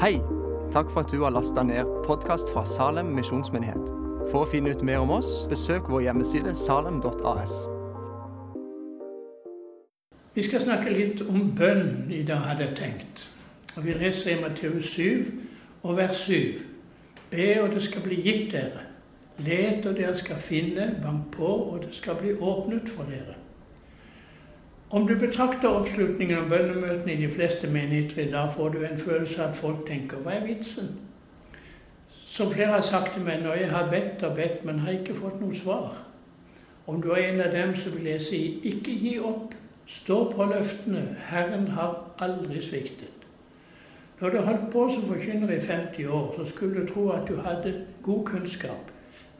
Hei! Takk for at du har lasta ned podkast fra Salem misjonsmyndighet. For å finne ut mer om oss, besøk vår hjemmeside salem.as. Vi skal snakke litt om bønn i dag, hadde jeg tenkt. Og Vi leser i Matteus 7 og vers 7. Be, og det skal bli gitt dere. Let, og dere skal finne. Bank på, og det skal bli åpnet for dere. Om du betrakter oppslutningen om bønnemøtene i de fleste menigheter i dag, får du en følelse av at folk tenker 'hva er vitsen'? Som flere har sagt til meg når jeg har bedt og bedt, men har ikke fått noe svar. Om du er en av dem, så vil jeg si ikke gi opp. Stå på løftene. Herren har aldri sviktet. Når du holdt på som forkynner i 50 år, så skulle du tro at du hadde god kunnskap.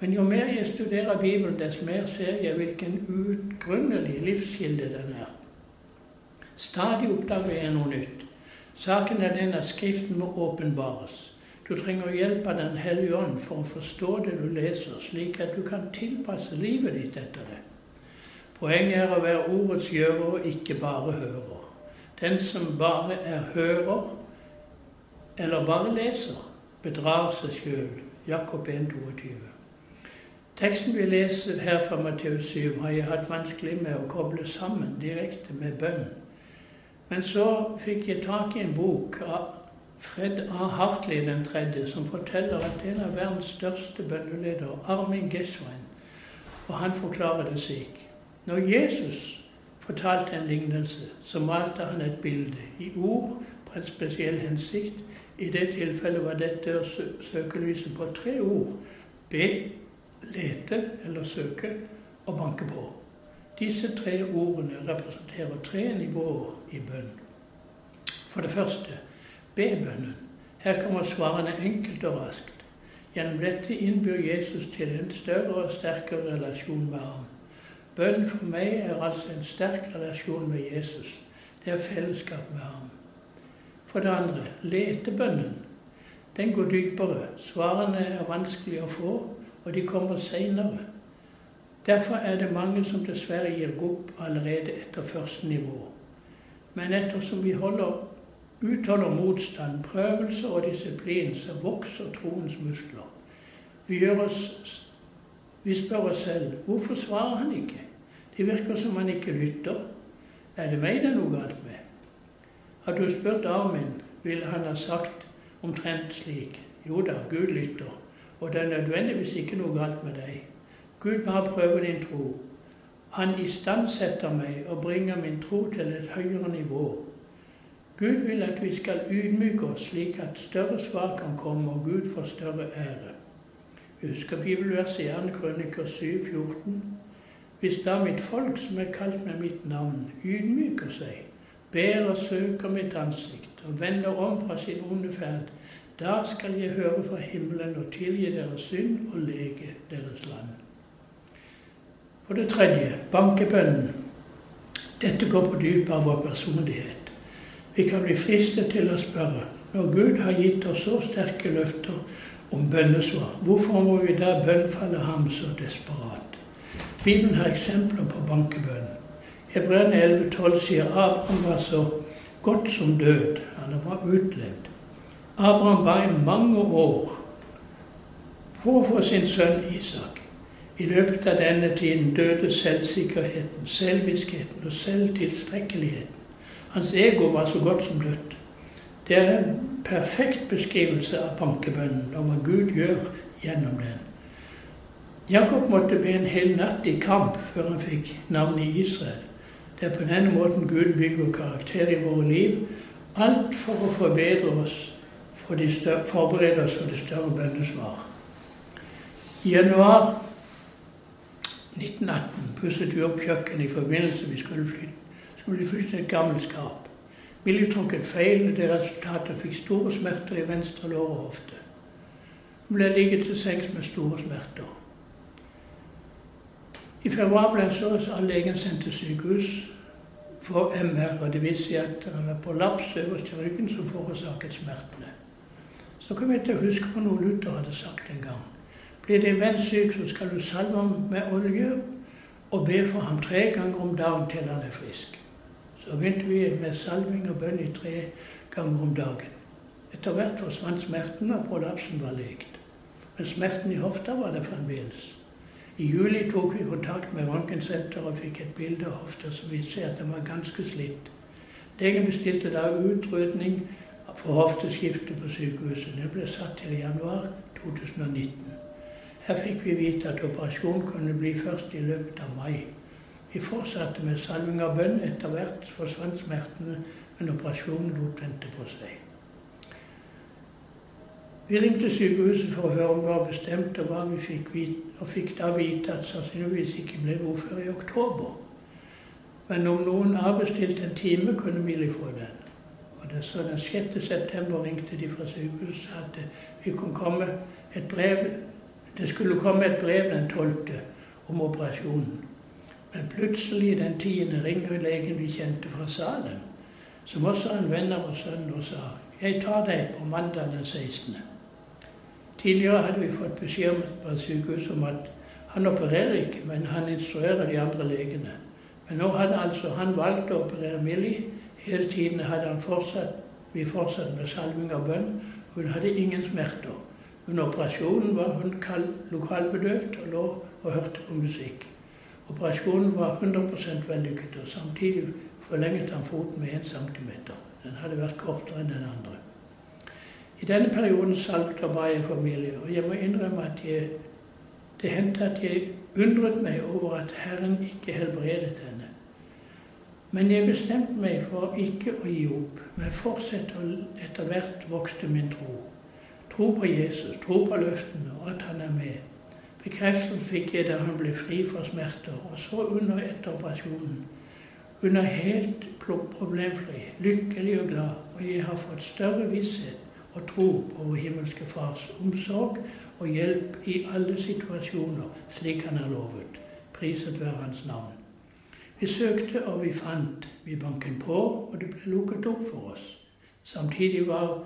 Men jo mer jeg studerer Bibelen, dess mer ser jeg hvilken utgrunnelig livskilde den er. Stadig oppdager jeg noe nytt. Saken er den at Skriften må åpenbares. Du trenger hjelp av Den hellige ånd for å forstå det du leser, slik at du kan tilpasse livet ditt etter det. Poenget er å være ordets gjører og ikke bare hører. Den som bare er hører, eller bare leser, bedrar seg sjøl. Jakob 1, 22. Teksten vi leser her fra Matteus 7, har jeg hatt vanskelig med å koble sammen direkte med bønn. Men så fikk jeg tak i en bok av Fred A. Hartley den tredje, som forteller at en av verdens største bønneledere, Armin Geswein, og han forklarer det slik Når Jesus fortalte en lignelse, så malte han et bilde i ord på en spesiell hensikt. I det tilfellet var dette søkelyset på tre ord. Be, lete eller søke og banke på. Disse tre ordene representerer tre nivåer i bønn. For det første be-bønnen. Her kommer svarene enkelt og raskt. Gjennom dette innbyr Jesus til en større og sterkere relasjon med ham. Bønn for meg er altså en sterk relasjon med Jesus. Det er fellesskap med ham. For det andre letebønnen. Den går dypere. Svarene er vanskelig å få, og de kommer seinere. Derfor er det mange som dessverre gir opp allerede etter første nivå. Men ettersom vi holder, utholder motstand, prøvelser og disiplin, så vokser troens muskler. Vi, oss, vi spør oss selv hvorfor svarer han ikke? Det virker som han ikke lytter. Er det meg det er noe galt med? Har du spurt Armin, ville han ha sagt omtrent slik. Jo da, Gud lytter, og det er nødvendigvis ikke noe galt med deg. Gud bare prøver din tro. Han istandsetter meg og bringer min tro til et høyere nivå. Gud vil at vi skal ydmyke oss slik at større svar kan komme, og Gud får større ære. Husker bibelverset i 2. Krøniker 7, 14. Hvis da mitt folk, som er kalt med mitt navn, ydmyker seg, ber og søker mitt ansikt og vender om fra sin onde ferd, da skal jeg høre fra himmelen og tilgi deres synd og lege deres land. For det tredje bankebønnen. Dette går på dypet av vår personlighet. Vi kan bli fristet til å spørre når Gud har gitt oss så sterke løfter om bønnesvar, hvorfor må vi da bønnfalle ham så desperat? Bibelen har eksempler på bankebønn. Hebreerne 11,12 sier Abraham var så godt som død. Han var utlevd. Abraham var i mange år for å få sin sønn Isak. I løpet av denne tiden døde selvsikkerheten, selvviskheten og selvtilstrekkeligheten. Hans ego var så godt som dødt. Det er en perfekt beskrivelse av bankebønnen og hva Gud gjør gjennom den. Jakob måtte be en hel natt i kamp før han fikk navnet Israel. Det er på denne måten Gud bygger karakter i våre liv. Alt for å forbedre oss, for forberede oss for det større bønnesvar. I januar 1918 pusset vi opp kjøkkenet i forbindelse med skulle flytte. Skulle flytte et gammelt skap. Millie tok et feil, og det resultatet fikk store smerter i venstre lår og hofte. Hun ble ligget til sengs med store smerter. I februar ble så legen sendt til sykehus for MR, og det viste seg at han var prolaps øverst i ryggen som forårsaket smertene. Så kom jeg til å huske på noe Luther hadde sagt en gang. Blir din venn syk, så skal du salve ham med olje og be for ham tre ganger om dagen til han er frisk. Så begynte vi med salving og bønn i tre ganger om dagen. Etter hvert forsvant smerten, og prolapsen var lekt. Men smerten i hofta var der fremdeles. I juli tok vi kontakt med røntgensenteret og fikk et bilde av hofta som viste at den var ganske slitt. Legen bestilte da utrydning for hofteskifte på sykehuset. Det ble satt til januar 2019. Her fikk vi vite at operasjonen kunne bli først i løpet av mai. Vi fortsatte med salving av bønn. Etter hvert forsvant smertene, men operasjonen lot vente på seg. Vi ringte sykehuset for å høre om det var bestemt, og, vi fikk, vite, og fikk da vite at sannsynligvis ikke ble noe før i oktober. Men om noen avbestilte en time, kunne Mili få den. Og det, så Den 6. september ringte de fra sykehuset og sa at vi kunne komme et brev, det skulle komme et brev den 12. om operasjonen. Men plutselig den 10. ringer legen vi kjente fra Salem, som også er en venn av oss sønn, og sa jeg tar deg på mandag den 16. Tidligere hadde vi fått beskjed fra sykehuset om at han opererer ikke, men han instruerer de andre legene. Men nå hadde altså han valgt å operere Millie. Hele tiden hadde han fortsatt, vi fortsatt med salving av bønn. Hun hadde ingen smerter. Under operasjonen var hun lokalbedøvd og lå og hørte på musikk. Operasjonen var 100 vellykket, og samtidig forlenget han foten med 1 cm. Den hadde vært kortere enn den andre. I denne perioden salgte og ba jeg familie, og jeg må innrømme at jeg, det hendte at jeg undret meg over at Herren ikke helbredet henne. Men jeg bestemte meg for ikke å gi opp, men fortsette, og etter hvert vokste min tro. Tro på Jesus, tro på løftene, og at han er med. Bekreftelsen fikk jeg da han ble fri for smerter, og så under etter operasjonen. Hun er helt problemfri, lykkelig og glad, og jeg har fått større visshet og tro på vår himmelske Fars omsorg og hjelp i alle situasjoner, slik han har lovet. Priset være hans navn. Vi søkte, og vi fant. Vi banket på, og det ble lukket opp for oss. Samtidig var,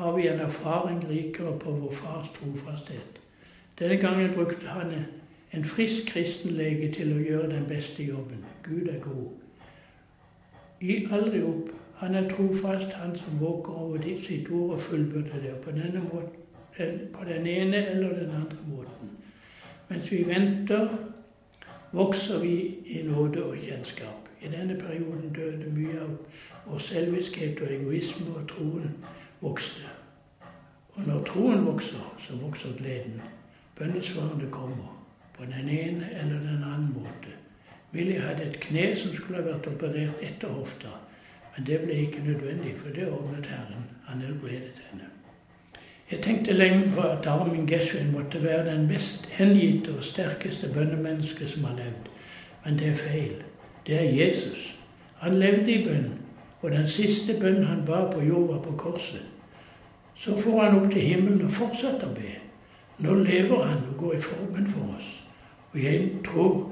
har vi en erfaring rikere på vår fars trofasthet. Denne gangen brukte han en frisk kristen lege til å gjøre den beste jobben. Gud er god. Gi aldri opp. Han er trofast, han som våker over sitt ord og fullbyrder det. På, denne måten, på den ene eller den andre måten. Mens vi venter, vokser vi i nåde og kjennskap. I denne perioden døde mye av vår selviskhet og egoisme, og troen vokste. Og når troen vokser, så vokser gleden. Bønnesvarene kommer på den ene eller den andre måte. Willy hadde et kne som skulle ha vært operert etter hofta. Men det ble ikke nødvendig, for det ordnet Herren. Han helbredet henne. Jeg tenkte lenge på at Armin Geshwin måtte være den mest hengitte og sterkeste bønnemennesket som har levd. Men det er feil. Det er Jesus. Han levde i bønn, og den siste bønnen han ba på jorda på korset. Så får han opp til himmelen og fortsetter å be. Nå lever han og går i formen for oss. Og jeg tror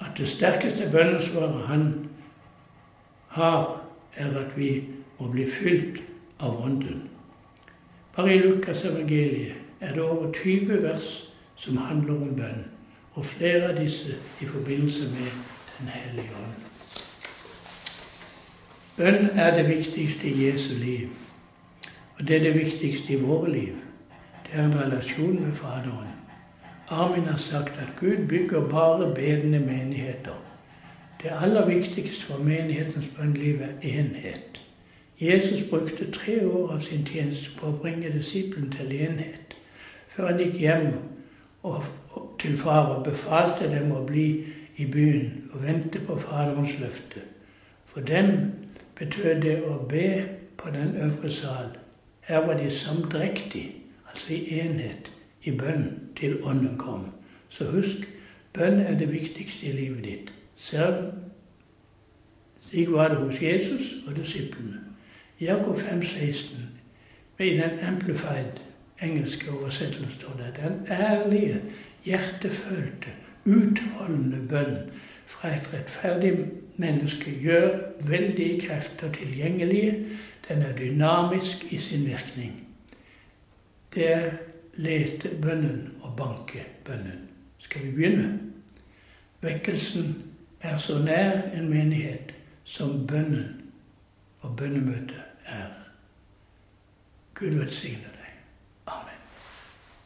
at det sterkeste bønnesvaret han har, er at vi må bli fylt av Ånden. Bare i Lukas evangeliet er det over 20 vers som handler om bønn, og flere av disse i forbindelse med Den hellige ånd. Bønn er det viktigste i Jesu liv, og det er det viktigste i våre liv. Det er en relasjon med Faderen. Armin har sagt at Gud bygger bare bedende menigheter. Det aller viktigste for menighetens bønnliv er enhet. Jesus brukte tre år av sin tjeneste på å bringe disiplen til enhet, før han gikk hjem og, til far og befalte dem å bli i byen og vente på Faderens løfte. For dem betød det å be på den øvre sal. Her var de samdrektige, altså i enhet, i bønn til Ånden kom. Så husk, bønn er det viktigste i livet ditt. Selv slik var det hos Jesus og disiplene. Jakob 5, 16, i den amplified engelske oversettelsen står det den ærlige, hjertefølte, utholdende bønn fra et rettferdig menneske gjør veldige krefter tilgjengelige. Den er dynamisk i sin virkning. Det er lete bønnen og banker bønnen. Skal vi begynne? Vekkelsen er så nær en menighet som bønnen og bønnemøtet er. Gud velsigne.